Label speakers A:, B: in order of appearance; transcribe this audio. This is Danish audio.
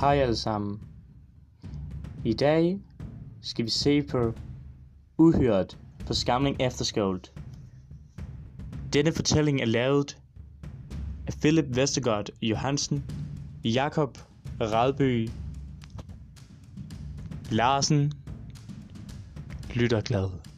A: Hej alle sammen. I dag skal vi se på Uhyret på Skamling Efterskold. Denne fortælling er lavet af Philip Vestergaard Johansen, Jakob Radby Larsen, Lytterglad. glad.